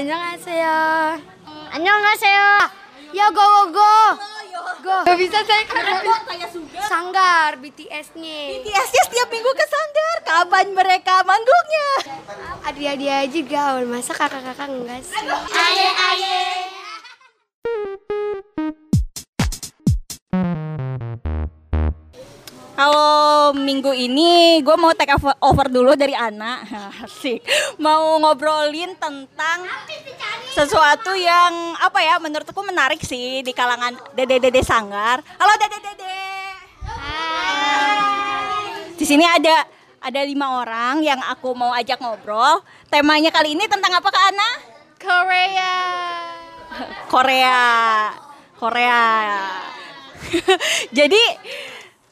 Annyeonghaseyo. Annyeonghaseyo. Yo go go go. Go. Gak bisa saya karena Sanggar BTS-nya. BTS-nya setiap minggu ke Sanggar. Kapan mereka manggungnya? Adik-adik aja gaul, masa kakak-kakak enggak sih? Kalau minggu ini gue mau take over- over dulu dari Ana Asik Mau ngobrolin tentang sesuatu yang apa ya menurutku menarik sih di kalangan dede-dede sanggar Halo dede-dede Di sini ada ada lima orang yang aku mau ajak ngobrol Temanya kali ini tentang apa Kak Ana? Korea. Korea. Korea. Jadi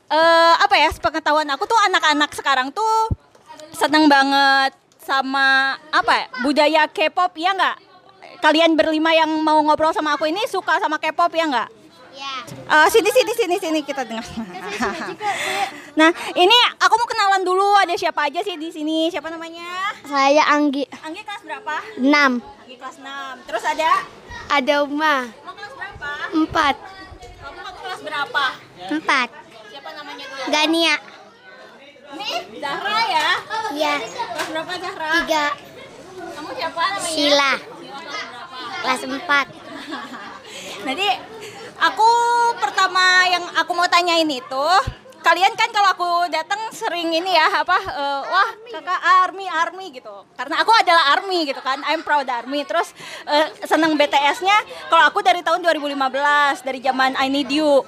eh apa ya? Sepengetahuan aku tuh anak-anak sekarang tuh seneng banget sama apa ya, budaya K-pop ya nggak? Kalian berlima yang mau ngobrol sama aku ini suka sama K-pop ya nggak? Ya. Eh, sini sini sini sini kita dengar. nah ini aku mau kenalan dulu ada siapa aja sih di sini siapa namanya? Saya Anggi Anggi kelas berapa? 6. Anggi kelas 6 Terus ada? Ada Uma Kamu kelas berapa? 4. Kamu kelas berapa? 4. Gania. Nih, Zahra ya. Iya. Kelas berapa Zahra? 3. Kamu siapa namanya? Sila. Kelas 4. Nanti aku pertama yang aku mau tanyain itu, kalian kan kalau aku datang sering ini ya apa eh, wah kakak army army gitu karena aku adalah army gitu kan I'm proud army terus eh, seneng BTS-nya kalau aku dari tahun 2015 dari zaman I Need You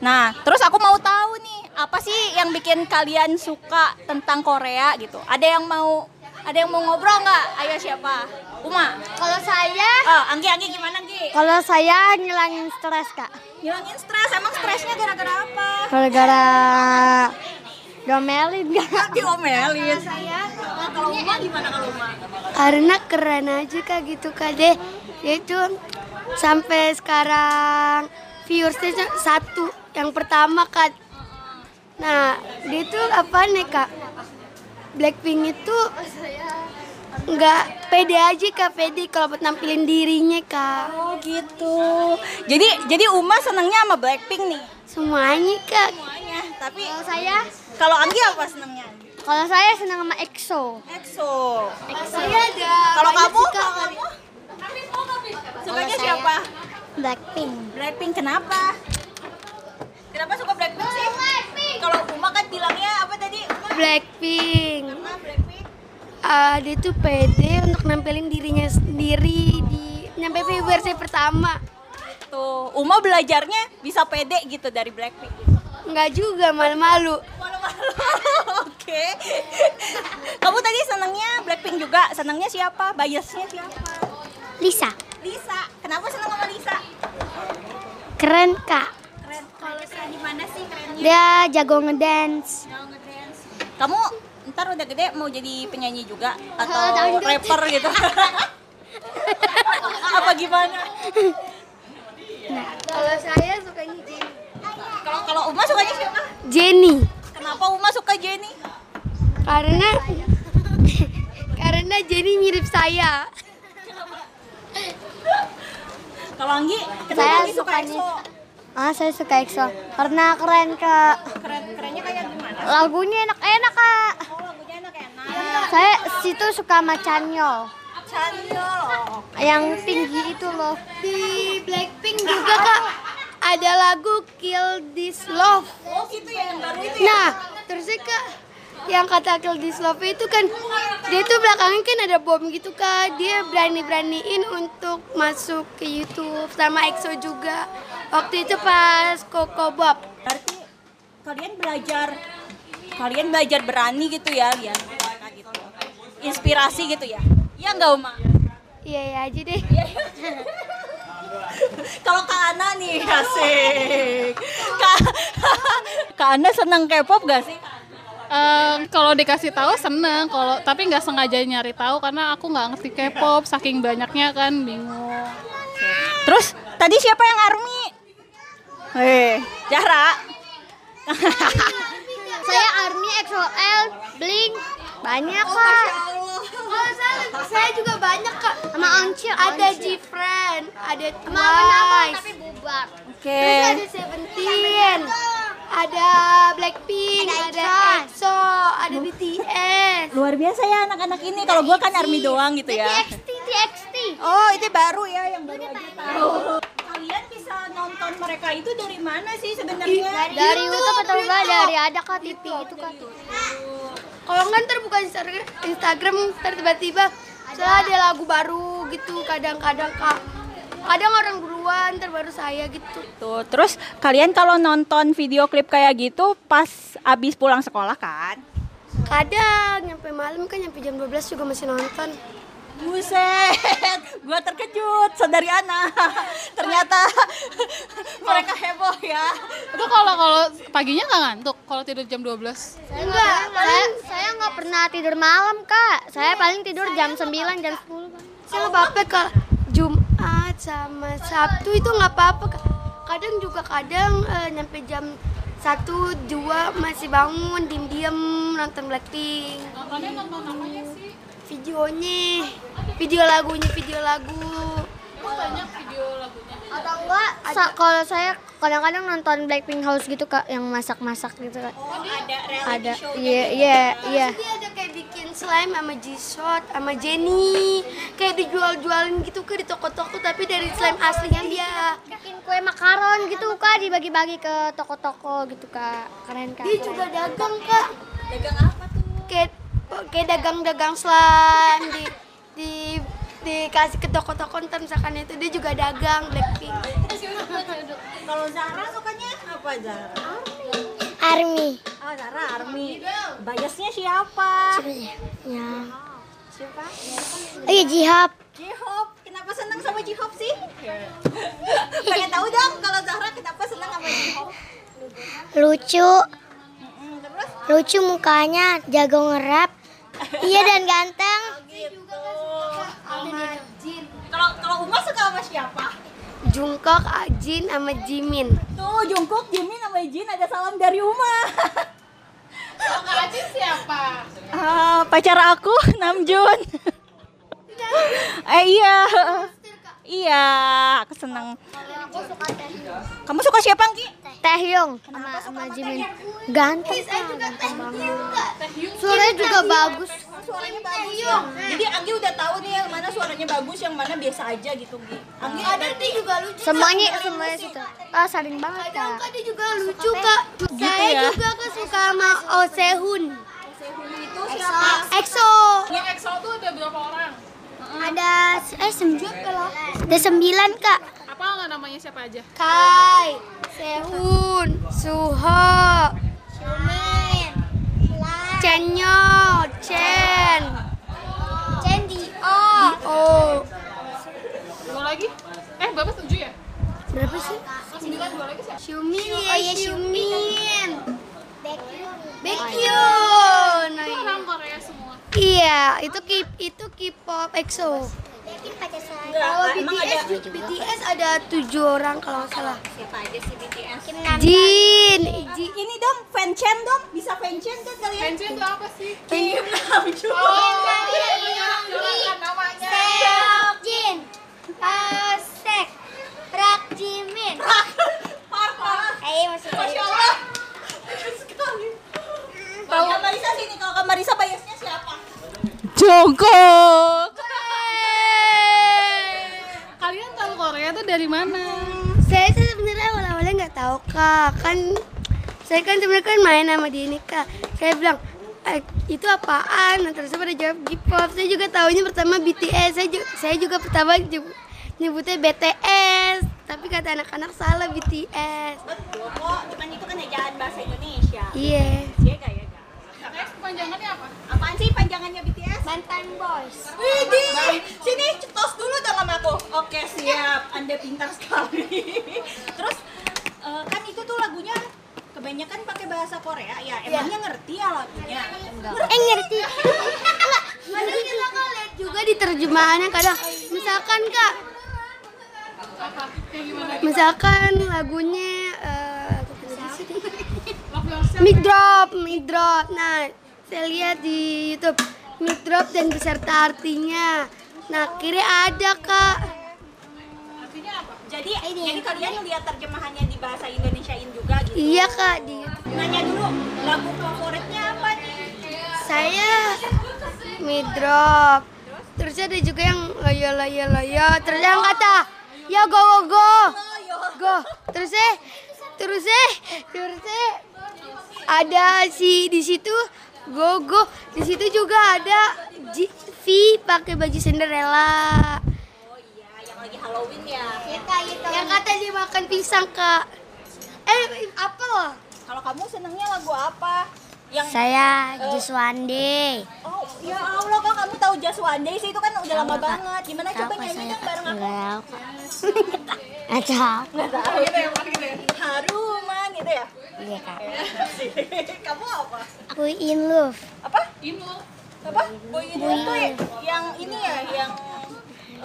nah terus aku mau tahu nih apa sih yang bikin kalian suka tentang Korea gitu ada yang mau ada yang mau ngobrol nggak ayo siapa Uma Kalau saya oh Anggi Anggi gimana Anggi kalau saya ngilangin stres, Kak. Hilangin stres, emang stresnya gara-gara apa? Gara-gara domelin Kak. Diomelin. Saya. Nah, kalau Uma gimana kalau Uma? Karena keren aja Kak gitu Kak deh. Itu sampai sekarang viewersnya satu. Yang pertama Kak. Nah, dia itu apa nih Kak? Blackpink itu nggak pede aja Kak, pede kalau buat nampilin dirinya Kak. Oh gitu. Jadi jadi Uma senangnya sama Blackpink nih. Semuanya Kak. Semuanya. Tapi Kalau saya, kalau Anggi apa senangnya? kalau saya senang sama EXO. EXO. Saya ada. Kalau kamu? Kalau kamu? Saya- siapa? Blackpink. Blackpink kenapa? Kenapa suka Blackpink sih? Kalau Uma kan bilangnya apa tadi? Uma? Blackpink. Karena Blackpink. Ah, dia tuh pede untuk nampilin dirinya sendiri di nyampe versi pertama. Tuh, Uma belajarnya bisa pede gitu dari Blackpink. Enggak juga malu-malu. Malu-malu. Oke. Kamu tadi senangnya Blackpink juga. Senangnya siapa? Biasnya siapa? Lisa, Lisa. Kenapa senang sama Lisa? keren kak. Keren. Kalau keren di mana sih kerennya? Dia jago ngedance. Kamu ntar udah gede mau jadi penyanyi juga atau rapper gitu? Apa gimana? Nah, kalau saya sukanya Jenny. Kalau kalau Uma sukanya siapa? Jenny. Kenapa Uma suka Jenny? Karena karena Jenny mirip saya. Kalau Anggi, kenapa Saya Anggi suka sukanya- EXO? Ah, saya suka EXO karena keren kak. Keren kerennya kayak gimana? Lagunya enak-enak kak. Oh lagunya enak-enak. Saya situ suka sama Chanyeol. Chanyeol. yang tinggi itu loh di Blackpink juga kak ada lagu Kill This Love Oh gitu ya yang baru itu ya? nah terus kak yang kata Kill This Love itu kan dia tuh belakangnya kan ada bom gitu kak dia berani-beraniin untuk masuk ke YouTube sama EXO juga waktu itu pas Coco Bob Berarti kalian belajar kalian belajar berani gitu ya gitu. Inspirasi gitu ya. Iya enggak Uma? iya ya aja deh Kalau Kak Ana nih asik. Kak, Kak Ana seneng K-pop gak sih? Em, kalau dikasih tahu seneng, kalau tapi nggak sengaja nyari tahu karena aku nggak ngerti K-pop, saking banyaknya kan bingung. Terus tadi siapa yang army? Eh, Zahra. saya Army XOL Blink banyak kak Oh, saya, saya juga banyak kak. Sama Once. Ada G-Friend, ada Twice, tapi bubar. Oke. terus ada Seventeen, ada Blackpink, Ada. EXO, ada BTS. Luar biasa ya anak-anak ini. Kalau gua kan army doang gitu ya. TXT, TXT. Oh, itu baru ya yang baru aja tahu. Mereka itu dari mana sih sebenarnya? Dari YouTube atau enggak dari ada kak TV itu kak. Kalau nggak ntar buka Instagram, Instagram ntar tiba-tiba misalnya ada lagu baru gitu kadang-kadang kak. Kadang orang duluan, ntar baru saya gitu. Tuh, terus kalian kalau nonton video klip kayak gitu pas abis pulang sekolah kan? Kadang nyampe malam kan nyampe jam 12 juga masih nonton. Buset, gua terkejut saudari Ana. Ternyata mereka heboh ya. Itu kalau kalau paginya nggak ngantuk kalau tidur jam 12. Enggak, saya saya nggak pernah tidur malam kak. Saya paling tidur jam 9 jam 10 kan. Saya nggak apa-apa kalau Jumat sama Sabtu itu nggak apa-apa. Kak. Kadang juga kadang eh, nyampe jam satu dua masih bangun diem-diem nonton Blackpink. Nontonnya nonton namanya sih. Videonya, video lagunya, video lagu. Banyak video lagunya. Atau enggak, sa- kalau saya kadang-kadang nonton Blackpink House gitu kak, yang masak-masak gitu kak. Oh, ada Ada, iya iya iya. Dia ada kayak bikin slime sama G-Shot sama Jenny kayak dijual-jualin gitu ke di toko-toko tapi dari slime aslinya dia. Bikin kue makaron gitu kak, dibagi-bagi ke toko-toko gitu kak. Keren kak. Dia juga dagang kak. Dagang apa tuh? kayak kayak dagang-dagang slime di di dikasih ke toko-toko ntar misalkan itu dia juga dagang Blackpink Kalau Zara sukanya apa Zara? Army. Oh, Zara Army. Biasnya siapa? Ya. Siapa? Oh iya Jihab. J-Hope. Kenapa senang sama J-Hope sih? Pengen tahu dong kalau Zahra kenapa senang sama J-Hope? Lucu. Lucu mukanya, jago ngerap. Iya dan ganteng. Gitu. sama Jin Kalau kalau Uma suka sama siapa? Jungkook, Jin sama Jimin Tuh Jungkook, Jimin sama Jin ada salam dari Uma. Kalau Kak Ajin siapa? Ah, pacar aku Namjoon. eh iya. Iya, aku senang. Kamu suka siapa, Ki? Taehyung sama sama Jimin. Ganteng kak, ganteng banget. Suaranya juga bagus. Suaranya bagus. Ya. Jadi Anggi udah tahu nih yang mana suaranya bagus, yang mana biasa aja gitu, Gi. Anggi ada dia juga lucu Semuanya semuanya situ. Ah, saling banget kadang dia juga lucu kak saya ya? juga kan suka sama Oh Sehun itu siapa? EXO Yang EXO tuh ada berapa orang? ada eh sembilan ada sembilan kak nggak namanya siapa aja? Kai, Sehun, Suho, Chenyo, Chen, Chen Dio. Dio. Dua lagi? Eh, berapa tujuh ya? Berapa sih? Sembilan dua lagi siapa? Xiumin, Oh iya, Xiumin. Baekhyun. Baekhyun. Itu orang Korea semua. Iya, itu K itu K-pop EXO. Baekhyun pacar saya. Kalau emang BTS, ada- ju- BTS ada tujuh orang kalau nggak salah. Siapa aja sih BTS? Kim Namjoon. Jin, Ji, Ini dong, fanchan dong. Bisa fanchan kan kalian? Fansnya itu apa sih? Kim Namjoon. Oh, jorang-jorangan namanya. Jin. Pasek. Rak Jimin. Parah. Eh masih Masya Allah. Bagus sekali. Kalau Marisa sini, kalau Marisa biasnya siapa? Jongkok. Kalian tahu Korea tuh dari mana? saya sih sebenarnya awal-awalnya nggak tahu kak kan saya kan sebenarnya kan main sama dia ini kak saya bilang "Eh, itu apaan nah, terus pada jawab K-pop saya juga tahunya pertama BTS saya juga, saya juga pertama nyebutnya BTS tapi kata anak-anak salah BTS Betul kok, cuman itu kan ejaan bahasa Indonesia. iya Iya gak ya gak? Katanya kepanjangannya apa? Apaan sih panjangannya BTS? Bantan Boys. Widih, sini cetos dulu dong sama aku. Oke siap, Anda pintar sekali. Terus eh, kan itu tuh lagunya kebanyakan pakai bahasa Korea ya. Emangnya ngerti ya lagunya? Enggak. Eh ngerti. kadang kita kan lihat juga di terjemahannya kadang misalkan kak misalkan lagunya eh? Love yourself. mic drop mic drop nah saya lihat di YouTube mid drop dan beserta artinya. Nah, kiri ada kak. Jadi jadi kalian lihat terjemahannya di bahasa Indonesiain juga gitu. Iya kak di Nanya dulu lagu favoritnya apa nih? saya mid drop. Terus ada juga yang loyo loyo loyo. Terus yang kata ya go go go go. Terus eh terus eh terus eh ada si di situ go go. Di situ juga ada G- V pakai baju Cinderella. Oh iya, yang lagi Halloween ya. Yang kata dia makan pisang kak. Eh apel. Kalau kamu senengnya lagu apa? Yang Saya Juswandi. Oh, ya Allah kok kamu tahu Just One Day sih itu kan udah lama Kak. banget. Gimana coba kak nyanyi dong bareng aku? Enggak tahu kak. Nggak tahu. Nggak tahu. Haruman gitu ya. Iya kak. kamu apa? Aku in love. Apa? Inu. Apa? Boy Inu itu ya, yang ini ya, yang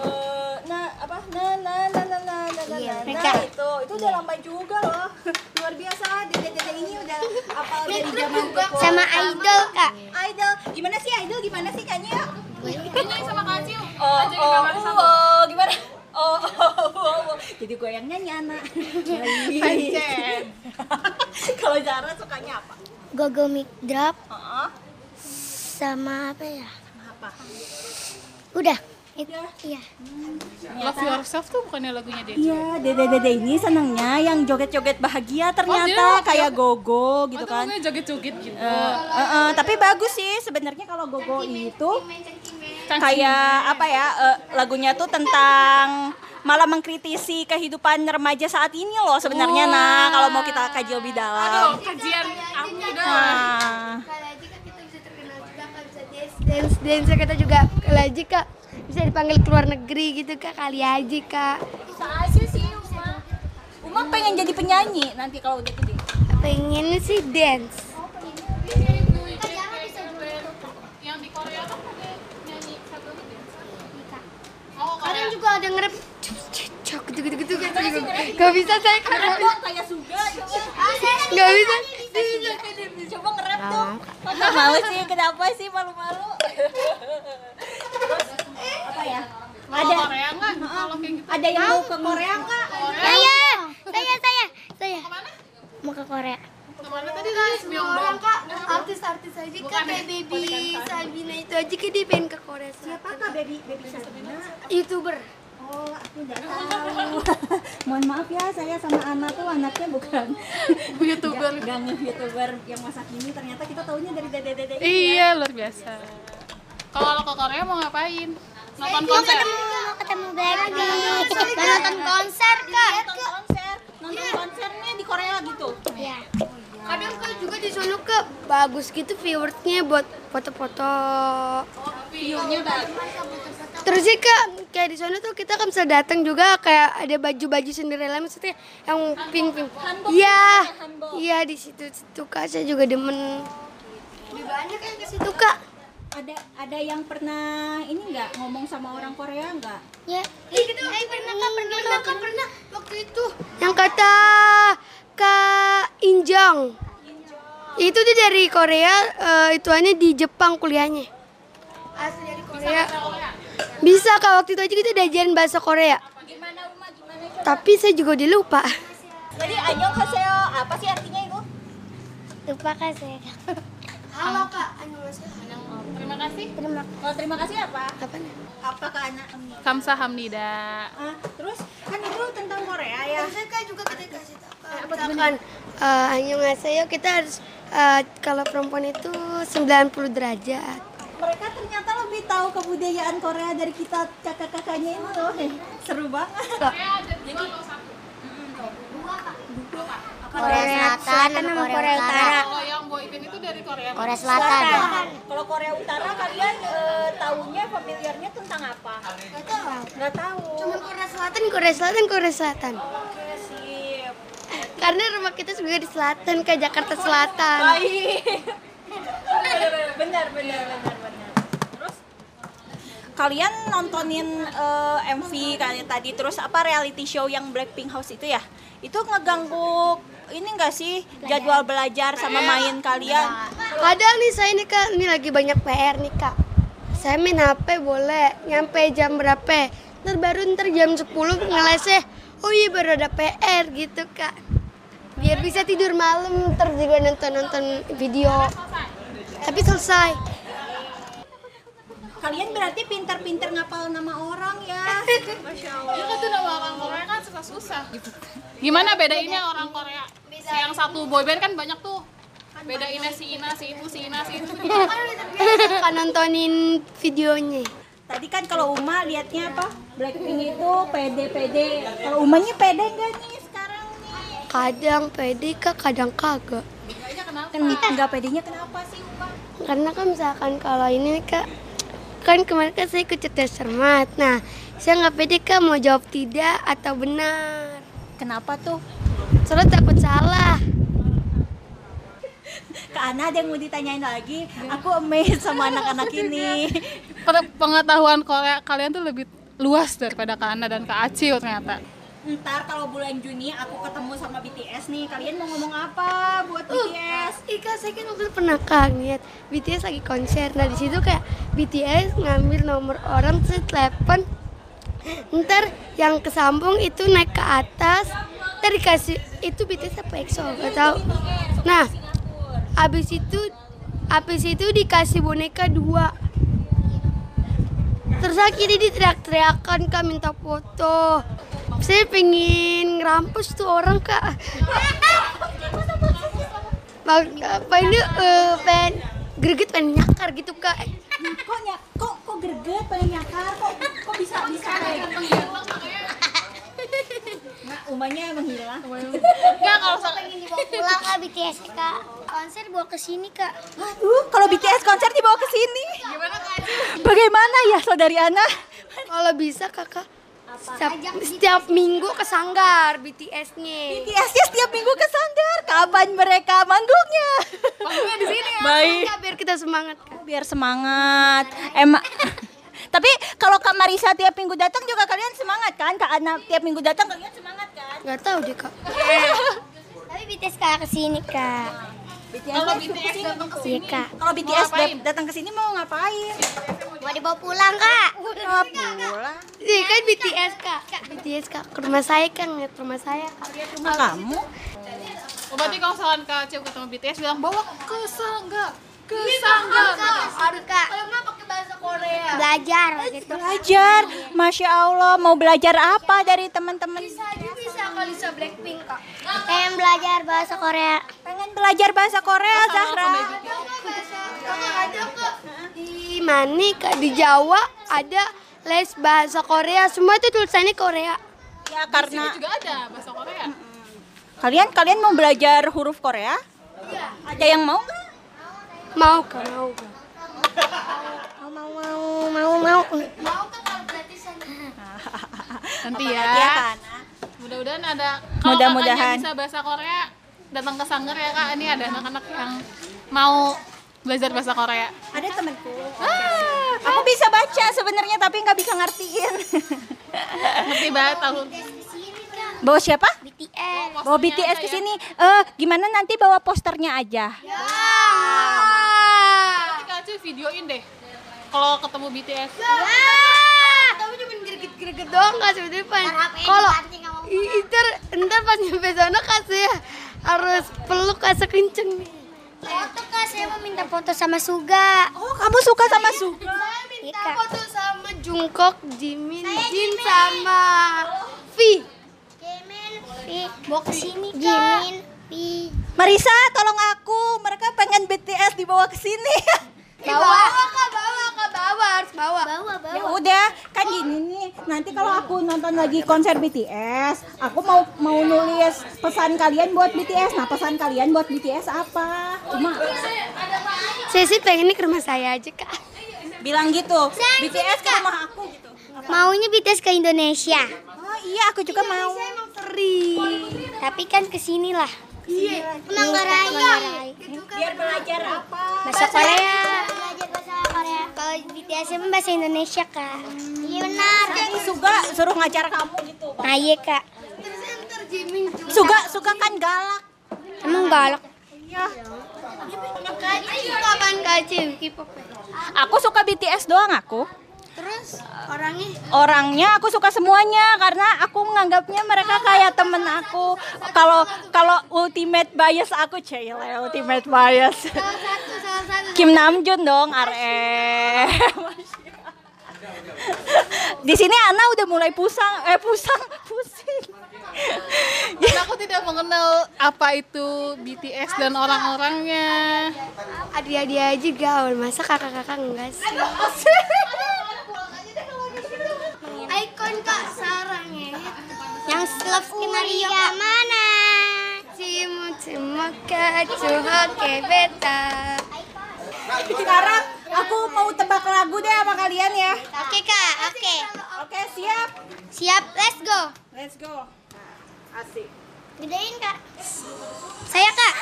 eh nah apa nah nah nah nah nah nah nah Iya, nah, mereka. nah, itu itu udah lama juga loh luar biasa dede dede ini udah apal dari zaman. Sama idol kak. idol gimana sih idol gimana sih nyanyi ya Nyanyi sama Kak Ciu. oh Aja oh gimana satu. oh gimana oh, oh, oh, oh. jadi gue yang nyanyi anak Pancen. kalau Zara sukanya apa Gogo mic drop Heeh. sama apa ya? apa Udah. Itu, iya. Love Yourself tuh bukannya lagunya dia. Iya, dede-dede ini senangnya yang joget-joget bahagia ternyata dia- kayak gogo gitu Oh, kan. lagunya joget-joget gitu. Eh, eh, eh, tapi bagus sih sebenarnya kalau gogo itu kayak apa ya eh, lagunya tuh tentang malah mengkritisi kehidupan remaja saat ini loh sebenarnya nah kalau mau kita kaji lebih Aduh, dalam. kajian aku udah. Nah, Kalau kita bisa terkenal juga bisa dance dance dance kita juga kalau Aji kak bisa dipanggil ke luar negeri gitu kak kali Aji kak bisa aja sih Uma. Uma pengen jadi penyanyi nanti kalau udah gede. pengen sih dance Yang di Korea kan gitu. Oh, kadang juga ada ngerep cok gitu gitu gitu gitu gak bisa saya kak Dong kayak Suga coba. nggak bisa Coba nge-rap dong. Kok nggak mau sih? Kenapa sih malu-malu? Apa ya? Ada Korea nggak? Kalau kayak gitu. ada yang mau ke Korea nggak? Saya, saya, saya, saya. Mau ke Korea. Ke mana tadi? semua orang kak artis-artis aja kak kayak baby Sabina itu aja kak dia pengen ke Korea Siapa kak baby baby Sabina? youtuber Oh, aku nggak tahu. Mohon maaf ya, saya sama Ana tuh anaknya bukan YouTuber. Gak youtuber yang masa kini. Ternyata kita taunya dari dede-dede ini. Iya, luar biasa. Kalau ke Korea mau ngapain? Nonton konser. Mau ketemu Blackpink. Mau nonton konser kak. Nonton konser, nonton konsernya di Korea gitu. Iya. kadang kak juga di sono kak bagus gitu viewersnya buat foto-foto View-nya bagus. terus sih kak kayak di sono tuh kita kan bisa datang juga kayak ada baju-baju Cinderella maksudnya yang pink pink iya iya di situ situ kak saya juga demen Lebih banyak yang di situ kak Ada ada yang pernah ini nggak ngomong sama orang Korea nggak? Ya. Eh, gitu. Eh, pernah kak, pernah, pernah kak, pernah. Waktu itu. Yang kata Kak Injong. Itu dia dari Korea, eh, ituannya di Jepang kuliahnya. Asli dari Korea. Bisa kak, waktu itu aja kita diajarin bahasa Korea. Gimana Uma? Gimana coba? Tapi saya juga udah lupa. Tadi anyong haseo apa sih artinya itu? Lupa kak saya. Halo kak, Terima kasih. Terima Oh, terima kasih apa? Apa nih? Apa ke anak? Kamsahamnida. Ah, terus kan itu tentang Korea ya. Saya kak juga kita kasih tahu. Misalkan uh, annyeonghaseyo kita harus eh, kalau perempuan itu 90 derajat. Mereka ternyata lebih tahu kebudayaan Korea dari kita kakak-kakaknya itu. Seru banget. Korea Selatan sama Korea Utara. Kalau yang boyband itu dari Korea. Korea Selatan. Kalau Korea Utara kalian eh, tahunya familiarnya tentang apa? Nggak tahu. Cuman Korea Selatan, Korea Selatan, Korea Selatan. Oke, sip. Karena rumah kita juga di selatan, ke Jakarta Selatan. Baik. benar, benar, benar, benar. Terus kalian nontonin eh, MV kalian tadi terus apa reality show yang Blackpink House itu ya? Itu ngeganggu ini enggak sih jadwal belajar sama main kalian? Kadang nih saya nih kak, ini lagi banyak PR nih kak. saya main HP boleh nyampe jam berapa? Ntar baru ntar jam 10 ngelesnya oh iya baru ada PR gitu kak. Biar bisa tidur malam ntar juga nonton nonton video. Tapi selesai. Kalian berarti pintar-pintar ngapal nama orang ya. Ya kan tuh nama orang Korea kan susah-susah gitu. Gimana bedainnya orang Korea? Yang satu boyband kan banyak tuh. Bedainnya si Ina, si itu, si Ina, si itu. kan nontonin videonya Tadi kan kalau Uma liatnya apa? Blackpink itu pede-pede. Kalau Umanya pede nggak nih sekarang nih? kadang pede kak kadang kagak Kan nggak pedenya kenapa sih Uma? karena kan misalkan kalau ini kak kan kemarin kan saya ikut cerdas cermat nah saya nggak pede kak mau jawab tidak atau benar Kenapa tuh? soalnya takut salah Kak Ana ada yang mau ditanyain lagi. Aku amazed sama anak-anak ini. Per- Pengetahuan Korea kalian tuh lebih luas daripada Kak Ana dan Kak Acil ternyata. Ntar kalau bulan Juni aku ketemu sama BTS nih, kalian mau ngomong apa buat BTS? Ika saya kan waktu itu pernah kaget BTS lagi konser nah di situ kayak BTS ngambil nomor orang terus telepon ntar yang kesambung itu naik ke atas. Ntar dikasih itu BTS apa EXO gak tahu. Nah abis itu abis itu dikasih boneka dua. Terus akhirnya diteriak-teriakan kak minta foto. Saya pengen ngerampus tuh orang kak. Apa ini eh, pengen greget pengen nyakar gitu kak. Kok nyak, kok kok greget pengen nyakar? Kok kok bisa bisa kayak gitu? Nah, umanya menghilang. Enggak kalau sa- Pengen dibawa pulang kak BTS kak. Konser dibawa ke sini kak. Aduh, kalau BTS konser dibawa ke sini. Bagaimana ya saudari Ana? kalau bisa kakak setiap, setiap minggu ke sanggar BTS-nya BTS-nya setiap minggu ke Sanggar. Kapan mereka manggungnya? Manggungnya di sini ya. Baik. Ya, biar kita semangat kak biar semangat. Emang tapi kalau Kak Marisa tiap minggu datang juga kalian semangat kan? Kak Ana tiap minggu datang kalian semangat kan? nggak tahu deh kak Tapi BTS kak ke sini kak. BTS Kalau datang BTS datang ke Iya sini. kak. Kalau BTS datang ke sini mau ngapain? Mau dibawa pulang kak. Oh, pulang. Iya kan BTS kak BTS kak ke rumah saya kan ngeliat rumah saya kak Rumah kamu? Oh, berarti kalau misalkan Kak Acil ketemu BTS bilang bawa ke Sangga. Ke Sangga. Harus kak. kalau nggak pakai bahasa Korea Belajar gitu. Belajar. Masya Allah, mau belajar apa dari teman-teman? bisa bisa bisa Blackpink kak Pengen belajar bahasa Korea. Pengen belajar bahasa Korea, Zahra. Di mana kak di Jawa ada les bahasa Korea semua itu tulisannya Korea Ya karena juga ada bahasa Korea. kalian kalian mau belajar huruf Korea? Ada yang mau nggak? mau kak mau kak Mau mau mau mau mau. mau kak kalau gratisan Nanti ya. Ya? Mudah-mudahan ada kalau Mudah-mudahan. kakaknya bisa bahasa Korea datang ke Sanggar ya Kak. Ini ada anak-anak yang mau belajar bahasa Korea. Ada temanku. Aku bisa baca sebenarnya tapi nggak bisa ngertiin. Ngerti banget tahu. Bawa siapa? BTS. Bawa BTS ke sini. Eh, gimana nanti bawa posternya aja? Nanti Kak Acil videoin deh. Kalau ketemu BTS. tapi cuma greget-greget doang kak sebetulnya kalau ntar ntar pas nyampe sana saya harus peluk kak sekenceng nih Foto kak, saya mau minta foto sama Suga. Oh, kamu suka sama Suga? saya Iya, minta Kak. foto sama Jungkook, Jimin, Jin sama V Jimin, Pi, bawa ke sini kak. Jimin, Pi. Marisa, tolong aku. Mereka pengen BTS dibawa ke sini. bawa kak bawa kak bawa harus bawa Bawa, ya bawa. udah, kan gini nih. Nanti kalau aku nonton lagi konser BTS, aku mau mau nulis pesan kalian buat BTS. Nah, pesan kalian buat BTS apa? Cuma saya sih pengennya ke rumah saya aja kak bilang gitu. BTS ke rumah aku gitu. Maunya BTS ke Indonesia. Oh iya, aku juga mau. emang sering Tapi kan ke sini lah. iya. Biar belajar apa? Bahasa Korea. Kalau BTS emang bahasa Indonesia kak. Iya benar. Nanti Suga suruh ngajar kamu gitu. Nah iya kak. terus ntar Jimin juga Suga, Suga kan galak. Emang galak. Iya. Kaci suka apaan Kaci? K-pop ya? Aku suka BTS doang aku. Terus orangnya Orangnya aku suka semuanya karena aku menganggapnya mereka kayak temen aku. Kalau kalau ultimate bias aku cile ultimate bias. salah satu salah satu. Kim Namjoon dong, RM. Di sini Ana udah mulai pusang, eh pusang, pusing. Karena aku tidak mengenal apa itu BTS dan orang-orangnya. Adik-adik aja gaul, masa kakak-kakak enggak sih? Icon kak sarangnya yang love skenario kak mana? Cimu cimu kacuho ke beta. Sekarang aku mau tebak lagu deh sama kalian ya. Oke kak, oke. Oke, siap. Siap, let's go. Let's go. Asik. Gedein kak. Saya kak.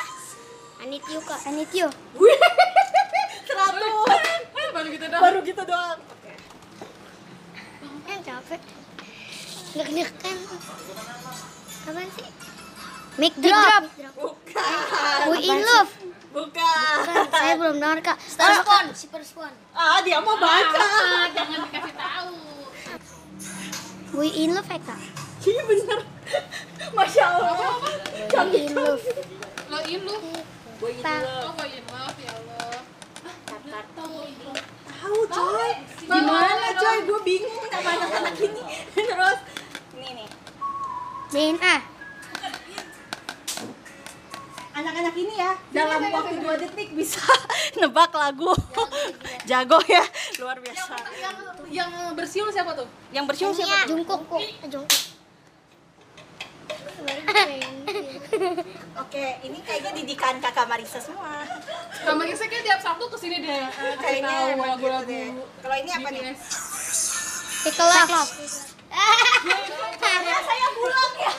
Anityu kak. Anityu. Seratus. Baru gitu dong. Baru gitu doang. Capek. Deg kan. Apaan sih? Mic drop. Bukan. We in love. Bukan. Bukan, saya belum dengar kak. Star Spawn. Super Spawn. Ah, dia mau baca. Ah, jangan dikasih tahu. We in love ya kak. Iya bener. Masya Allah. We in love. Lo in lu. Tak. Oh, boy in love ya Allah. Tahu coy. Gimana coy? Gue bingung sama anak-anak ini. Terus. Nih nih. Main ah. Anak-anak ini ya dalam waktu dua detik bisa nebak lagu. Jago ya, luar biasa. Yang yang bersiul siapa tuh? Yang bersiul siapa? Jungkook. Jungkook. Oke, ini kayaknya didikan kakak Marisa semua. Kamar Isa kayak tiap Sabtu ke sini deh. eh, kasih Kayaknya tahu emang gitu lagu-lagu. Kalau ini apa nih? BTS. Pickle love. Karena saya pulang ya.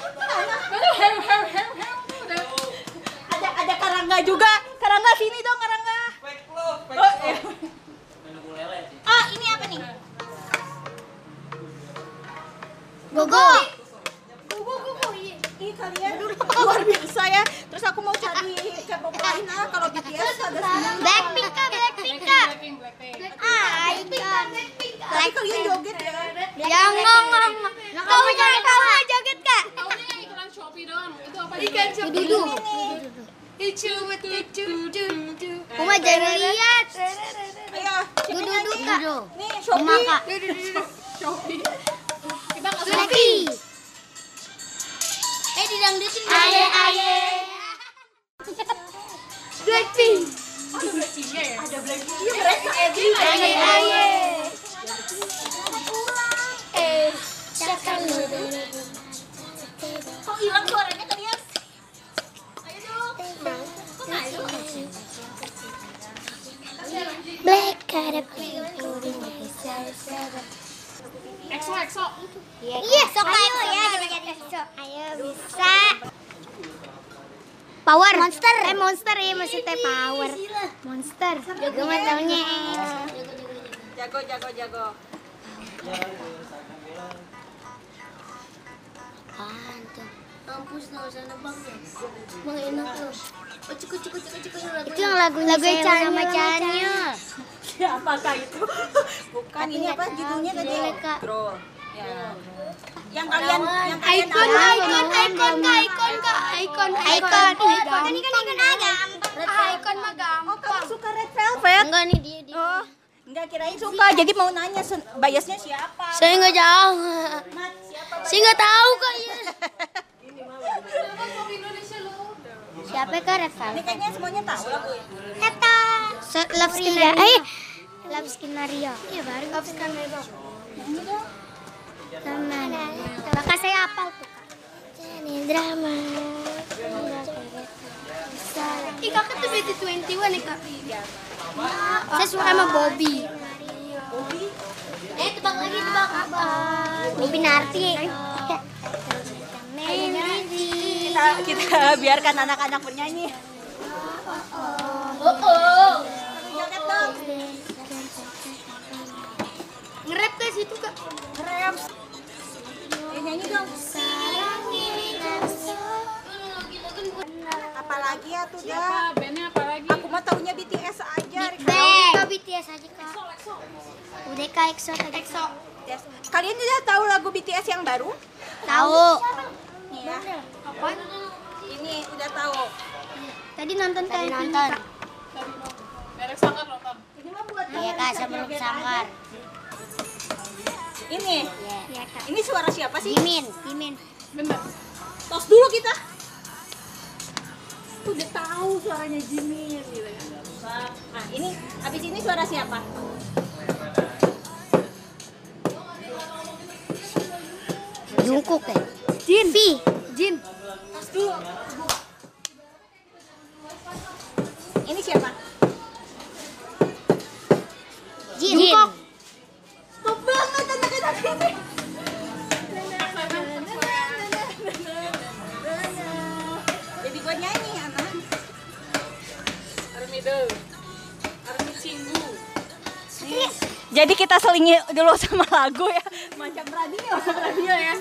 Ada ada Karangga juga. Karangga sini dong Karangga. Oh, iya. Ah, ini apa nih? Gogo. Kalian luar biasa ya. Terus aku mau cari K-pop lain ah kalau BTS ada sembilan. Blackpink kak, Blackpink kak. Blackpink, Blackpink. Ah. Tadi kalian joget ya. Yang ngong ngong. Kamu jangan kamu nggak joget kak. Taunya yang iklan Shopee doang. Itu apa? Ikan icu, icu. Kuma jangan lihat. Ayo, sini Dudu nyanyi. kak. Nih, Shopee. Shopee. Kita nggak didangdutin Aye aye. Blackpink. Ada Blackpinknya ya? Ada Blackpink. Iya, mereka Edi. Aye aye. Eh. Kok hilang suaranya kalian? Black ada pink. EXO, EXO. Iya, sok ayo ya, jadi sok. Ayo bisa. Power. Monster. Eh monster ya maksudnya power. Monster. Gue mah taunya. Jago, jago, jago. Apaan tuh? Kampus nggak usah nebak ya. Bang enak tuh. Itu yang lagu lagu sama Chanyeol. Siapakah itu? Bukan, ini apa judulnya tadi? Ya. Yang kalian, yang kalian Icon, icon, icon, kak, icon, kak, icon, icon, icon. Ini kan icon aja. Icon mah Oh, gampang. kamu suka Red Velvet? Enggak nih dia dia. Oh, enggak kirain suka. Jadi mau nanya biasnya siapa? Saya nggak jauh. Saya nggak tahu ya. Siapa kak Reval? Ini kayaknya semuanya tahu lagu ya. Kata. Love Skenario. Eh, Love Skenario. Iya baru Love Skenario. Teman. Maka saya hafal tuh kak. Jadi drama. Ih kakak tuh BT21 ya kak? Saya suka sama Bobby. Bobby. Eh tebak lagi tebak apa? Bobby Narti. Kita, kita biarkan anak-anak bernyanyi. Oh oh. Joget dong. Ngerap ke situ kak. Rem. Eh, nyanyi dong. Apalagi ya tuh dah. Apa bandnya apa lagi? Aku mah BTS aja kak. Udah kak EXO. EXO. Yes. Kalian udah tahu lagu BTS yang baru? Tahu. Ya. Apa? Ini udah tahu. Tadi nonton Tadi kayak nonton. Derek Sanggar nonton. Iya kak sebelum sanggar. Ini. Iya kak. Ini suara siapa sih? Jimin. Jimin. Bener. Tos dulu kita. Udah tahu suaranya Jimin gitu ya. Nah, ini habis ini suara siapa? Jungkook ya. Jin. V. Jin. Tos dulu. Ini siapa? Jin. Jungkook. Top banget anak-anak ini. Jadi gua nyanyi anak. Army Do. Army Cinggu. Jadi kita selingi dulu sama lagu ya. Macam radio, radio ya.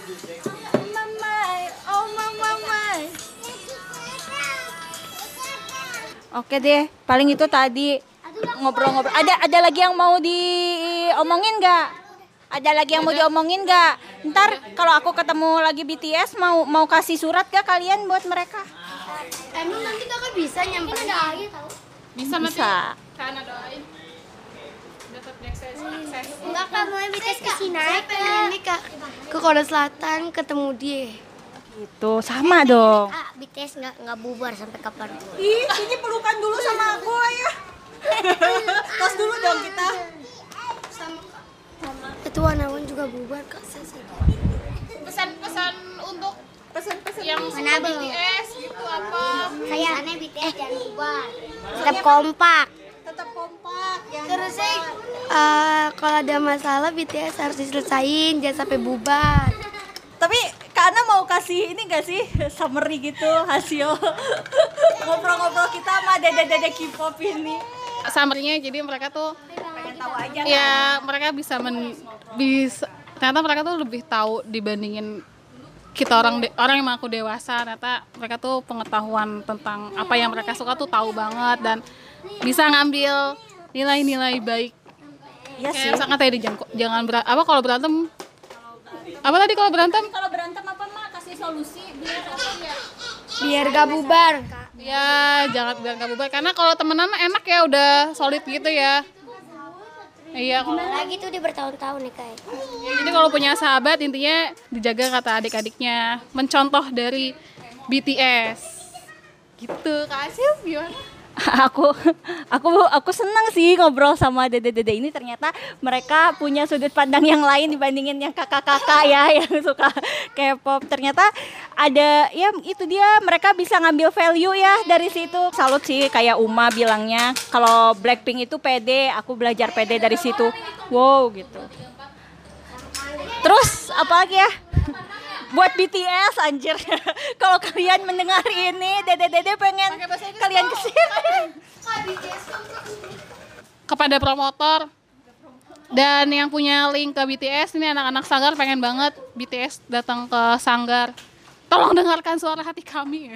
Oke deh, paling itu tadi ngobrol-ngobrol. Ada ada lagi yang mau diomongin nggak? Ada lagi yang mau diomongin nggak? Ntar kalau aku ketemu lagi BTS mau mau kasih surat gak kalian buat mereka? Emang nanti kakak bisa nyamperin? Bisa nanti. Bisa. Karena doain. Dapat akses. akses. Enggak kak mau BTS ke kak ke Korea Selatan ketemu dia. Itu sama dong. Ah, BTS nggak nggak bubar sampai kapan? Ih, sini pelukan dulu sama aku ya. Tos dulu dong kita. Itu Wanawan juga bubar kak. Saya. Pesan-pesan untuk Pesan-pesan yang suka BTS gitu apa? Kayak aneh BTS jangan bubar. Tetap kompak. tetap kompak. Terus sih eh, kalau ada masalah BTS harus diselesain jangan sampai bubar. Tapi karena mau kasih ini gak sih? Summary gitu hasil. Ngobrol-ngobrol kita sama dede-dede K-pop ini. Summary-nya jadi mereka tuh Pengen tahu aja kan? ya mereka bisa men bisa ternyata mereka tuh lebih tahu dibandingin kita orang de- orang yang mengaku dewasa. Ternyata mereka tuh pengetahuan tentang apa yang mereka suka tuh tahu banget dan bisa ngambil nilai-nilai baik. Iya sih. kayak misalkan tadi jangan jangan ber- apa kalau berantem? Apa tadi kalau berantem? Kalau berantem apa mah kasih solusi biar apa ya? Biar gak bubar. ya jangan biar nggak bubar karena kalau temenan enak ya udah solid gitu ya iya kalau Lagi tuh dia bertahun-tahun nih kayak. Ya, jadi kalau punya sahabat intinya dijaga kata adik-adiknya, mencontoh dari BTS. Gitu, Kak gimana? aku aku aku senang sih ngobrol sama dede-dede ini. Ternyata mereka punya sudut pandang yang lain dibandingin yang kakak-kakak ya yang suka K-pop. Ternyata ada ya itu dia mereka bisa ngambil value ya dari situ. Salut sih kayak Uma bilangnya kalau Blackpink itu pede aku belajar pede dari situ. Wow gitu. Terus apa lagi ya? Buat BTS anjir. Kalau kalian mendengar ini dede-dede pengen kalian ke sini Kepada promotor dan yang punya link ke BTS, ini anak-anak Sanggar pengen banget BTS datang ke Sanggar. Tolong dengarkan suara hati kami.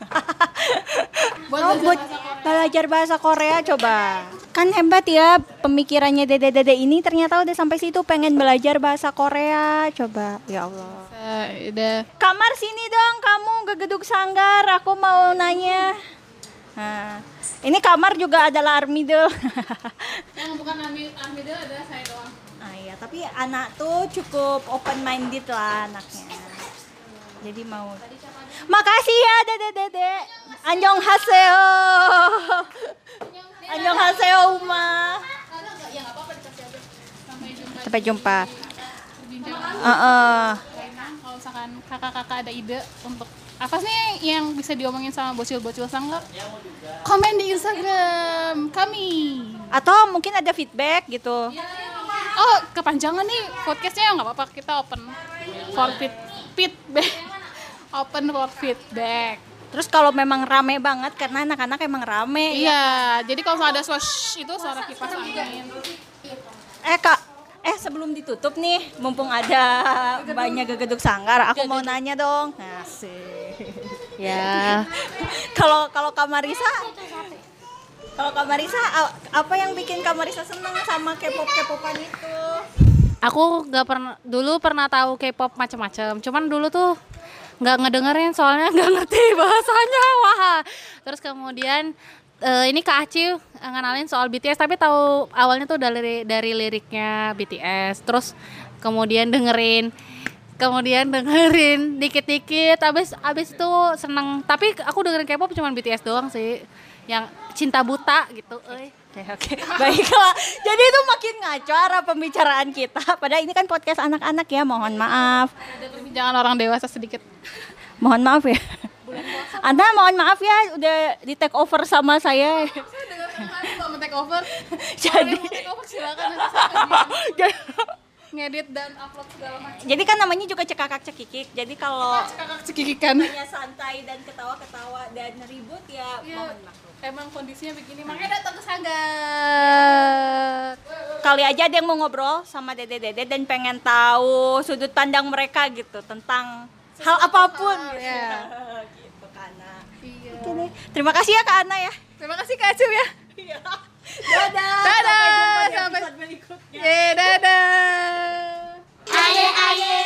Buat Oh, belajar buat bahasa Korea. belajar bahasa Korea coba. Kan hebat ya pemikirannya dede-dede ini ternyata udah sampai situ pengen belajar bahasa Korea. Coba. Ya Allah. Udah Kamar sini dong kamu gegeduk sanggar. Aku mau nanya. Nah, ini kamar juga adalah Armido. yang bukan Ami Amido ada saya doang. ah iya, tapi anak tuh cukup open minded lah anaknya. Jadi mau. Makasih ya dede-dede. Anjong haseo. Anjong haseo Uma. Sampai jumpa. Heeh. Kalau misalkan kakak-kakak ada ide untuk apa sih yang bisa diomongin sama bocil-bocil sanggar? Komen di Instagram kami. Atau mungkin ada feedback gitu. Oh, kepanjangan nih podcastnya nggak apa-apa kita open for feed feedback. Open for feedback. Terus kalau memang rame banget karena anak-anak emang rame. Iya, jadi kalau ada swash itu suara kipas angin. Eh kak, eh sebelum ditutup nih, mumpung ada banyak gegeduk sanggar, aku mau nanya dong. Asik. Ya. Kalau kalau Kak Marisa, Kalau Kak Marisa, a- apa yang bikin Kak Marisa seneng sama K-pop K-popan itu? Aku nggak pernah dulu pernah tahu K-pop macam-macam. Cuman dulu tuh nggak ngedengerin soalnya nggak ngerti bahasanya. Wah. Terus kemudian eh, ini Kak Aci ngenalin soal BTS tapi tahu awalnya tuh dari dari liriknya BTS. Terus kemudian dengerin kemudian dengerin dikit-dikit abis abis itu seneng tapi aku dengerin K-pop cuma BTS doang sih yang cinta buta gitu euy. Oke, oke. Baiklah. Jadi itu makin ngaco arah pembicaraan kita. Padahal ini kan podcast anak-anak ya, mohon maaf. Ada perbincangan orang dewasa sedikit. Mohon maaf ya. Anda mohon maaf ya udah di take over sama saya. Kalau mau take over, Jadi mau take over silakan saya ngedit dan upload segala macam. jadi kan namanya juga cekakak cekikik. Jadi kalau Kakak cekikikan. hanya santai dan ketawa-ketawa dan ribut ya Iya. mohon maaf. Emang kondisinya begini, makanya datang ke Sanggar. Kali aja ada yang mau ngobrol sama dede-dede dan pengen tahu sudut pandang mereka gitu tentang hal apa pun gitu. gitu. Iya. Oke deh. Terima kasih ya Kak Ana ya. Terima kasih Kak Acum ya. Iya. dadah. Dadah. Sampai jumpa di episode berikutnya. Yeay, dadah. Aye aye.